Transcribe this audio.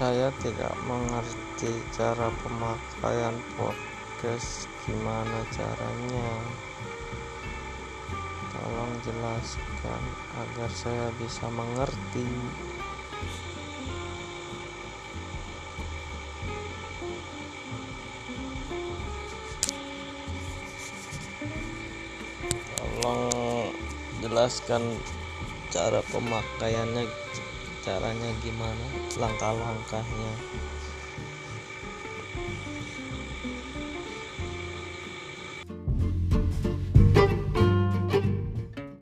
saya tidak mengerti cara pemakaian podcast. Gimana caranya? Tolong jelaskan agar saya bisa mengerti. Tolong jelaskan cara pemakaiannya caranya gimana? Langkah-langkahnya